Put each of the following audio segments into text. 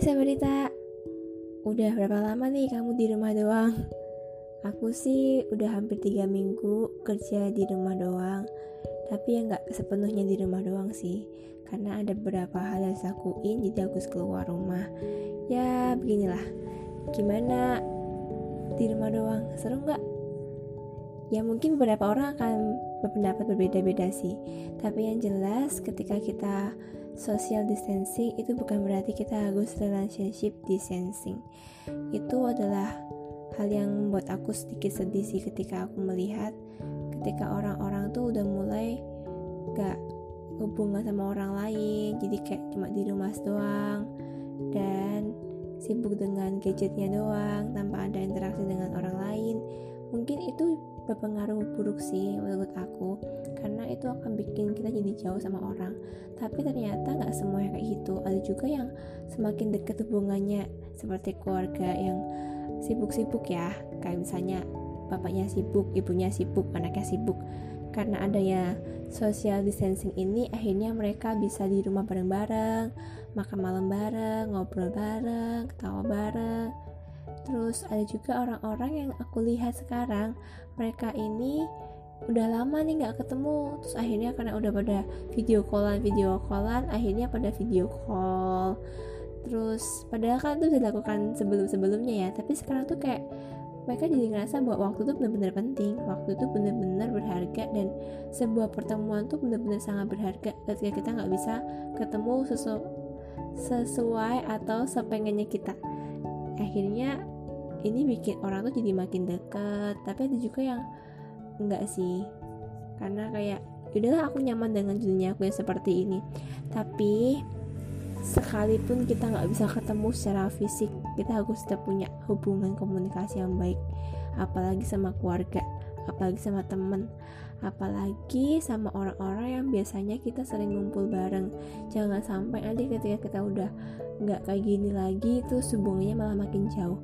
Hai Sabarita Udah berapa lama nih kamu di rumah doang? Aku sih udah hampir 3 minggu kerja di rumah doang Tapi ya nggak sepenuhnya di rumah doang sih Karena ada beberapa hal yang saya lakuin jadi aku keluar rumah Ya beginilah Gimana di rumah doang? Seru nggak? Ya mungkin beberapa orang akan berpendapat berbeda-beda sih Tapi yang jelas ketika kita social distancing itu bukan berarti kita harus relationship distancing. Itu adalah hal yang membuat aku sedikit sedih sih ketika aku melihat ketika orang-orang tuh udah mulai gak hubungan sama orang lain jadi kayak cuma di rumah doang dan sibuk dengan gadgetnya doang tanpa ada interaksi dengan orang lain mungkin itu berpengaruh buruk sih menurut aku karena itu akan bikin kita jadi jauh sama orang. Tapi ternyata nggak semuanya kayak gitu. Ada juga yang semakin dekat hubungannya seperti keluarga yang sibuk-sibuk ya. Kayak misalnya bapaknya sibuk ibunya sibuk anaknya sibuk. Karena adanya social distancing ini akhirnya mereka bisa di rumah bareng-bareng makan malam bareng ngobrol bareng ketawa bareng Terus ada juga orang-orang yang aku lihat sekarang mereka ini udah lama nih nggak ketemu. Terus akhirnya karena udah pada video callan video callan akhirnya pada video call. Terus padahal kan itu dilakukan sebelum sebelumnya ya tapi sekarang tuh kayak mereka jadi ngerasa bahwa waktu itu benar-benar penting. Waktu itu benar-benar berharga dan sebuah pertemuan tuh benar-benar sangat berharga ketika kita nggak bisa ketemu sesu sesuai atau sepengennya kita. Akhirnya ini bikin orang tuh jadi makin dekat tapi ada juga yang enggak sih. Karena kayak udahlah aku nyaman dengan dunia aku yang seperti ini. Tapi sekalipun kita nggak bisa ketemu secara fisik kita harus tetap punya hubungan komunikasi yang baik. Apalagi sama keluarga apalagi sama temen apalagi sama orang-orang yang biasanya kita sering ngumpul bareng. Jangan sampai nanti ketika kita udah nggak kayak gini lagi terus hubungannya malah makin jauh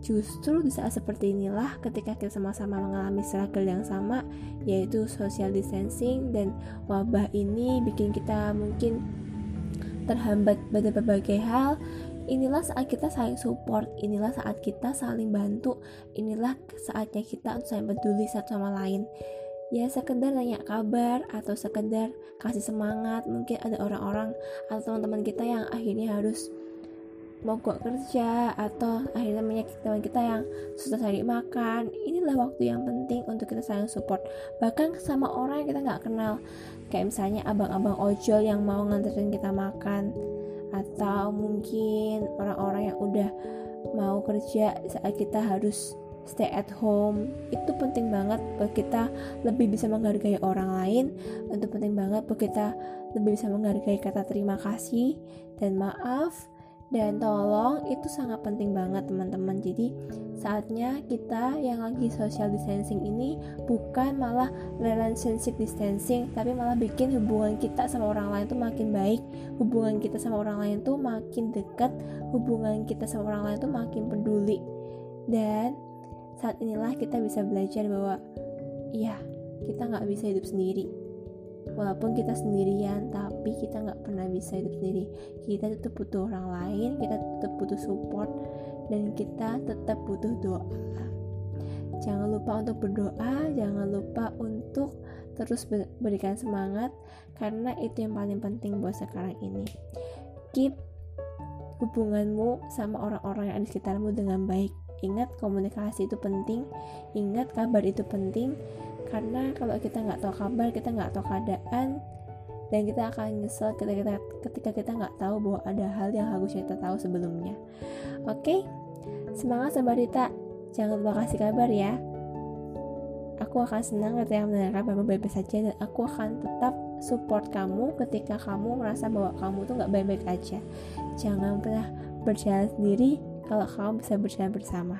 Justru di saat seperti inilah ketika kita sama-sama mengalami struggle yang sama yaitu social distancing dan wabah ini bikin kita mungkin terhambat pada berbagai hal. Inilah saat kita saling support inilah saat kita saling bantu inilah saatnya kita untuk saling peduli satu sama lain. Ya sekedar nanya kabar atau sekedar kasih semangat mungkin ada orang-orang atau teman-teman kita yang akhirnya harus mogok kerja atau akhirnya menyakiti teman kita yang susah cari makan. Inilah waktu yang penting untuk kita saling support. Bahkan sama orang yang kita nggak kenal. Kayak misalnya abang-abang ojol yang mau nganterin kita makan. Atau mungkin orang-orang yang udah mau kerja saat kita harus stay at home. Itu penting banget buat kita lebih bisa menghargai orang lain. Itu penting banget buat kita lebih bisa menghargai kata terima kasih dan maaf dan tolong itu sangat penting banget teman-teman. Jadi saatnya kita yang lagi social distancing ini bukan malah relationship distancing tapi malah bikin hubungan kita sama orang lain tuh makin baik. Hubungan kita sama orang lain tuh makin dekat hubungan kita sama orang lain tuh makin peduli. Dan saat inilah kita bisa belajar bahwa iya kita nggak bisa hidup sendiri walaupun kita sendirian tapi kita nggak pernah bisa hidup sendiri. Kita tetap butuh orang lain kita tetap butuh support dan kita tetap butuh doa. Jangan lupa untuk berdoa jangan lupa untuk terus berikan semangat karena itu yang paling penting buat sekarang ini. Keep hubunganmu sama orang-orang yang ada di sekitarmu dengan baik ingat komunikasi itu penting. Ingat kabar itu penting. Karena kalau kita nggak tahu kabar kita nggak tahu keadaan dan kita akan nyesel ketika kita ketika kita nggak tahu bahwa ada hal yang harus kita tahu sebelumnya. Oke? Okay? semangat Rita. Jangan lupa kasih kabar ya. Aku akan senang ketika mendengar kabar baik-baik saja dan aku akan tetap support kamu ketika kamu merasa bahwa kamu tuh nggak baik-baik aja. Jangan pernah berjalan sendiri kalau kamu bisa berjalan bersama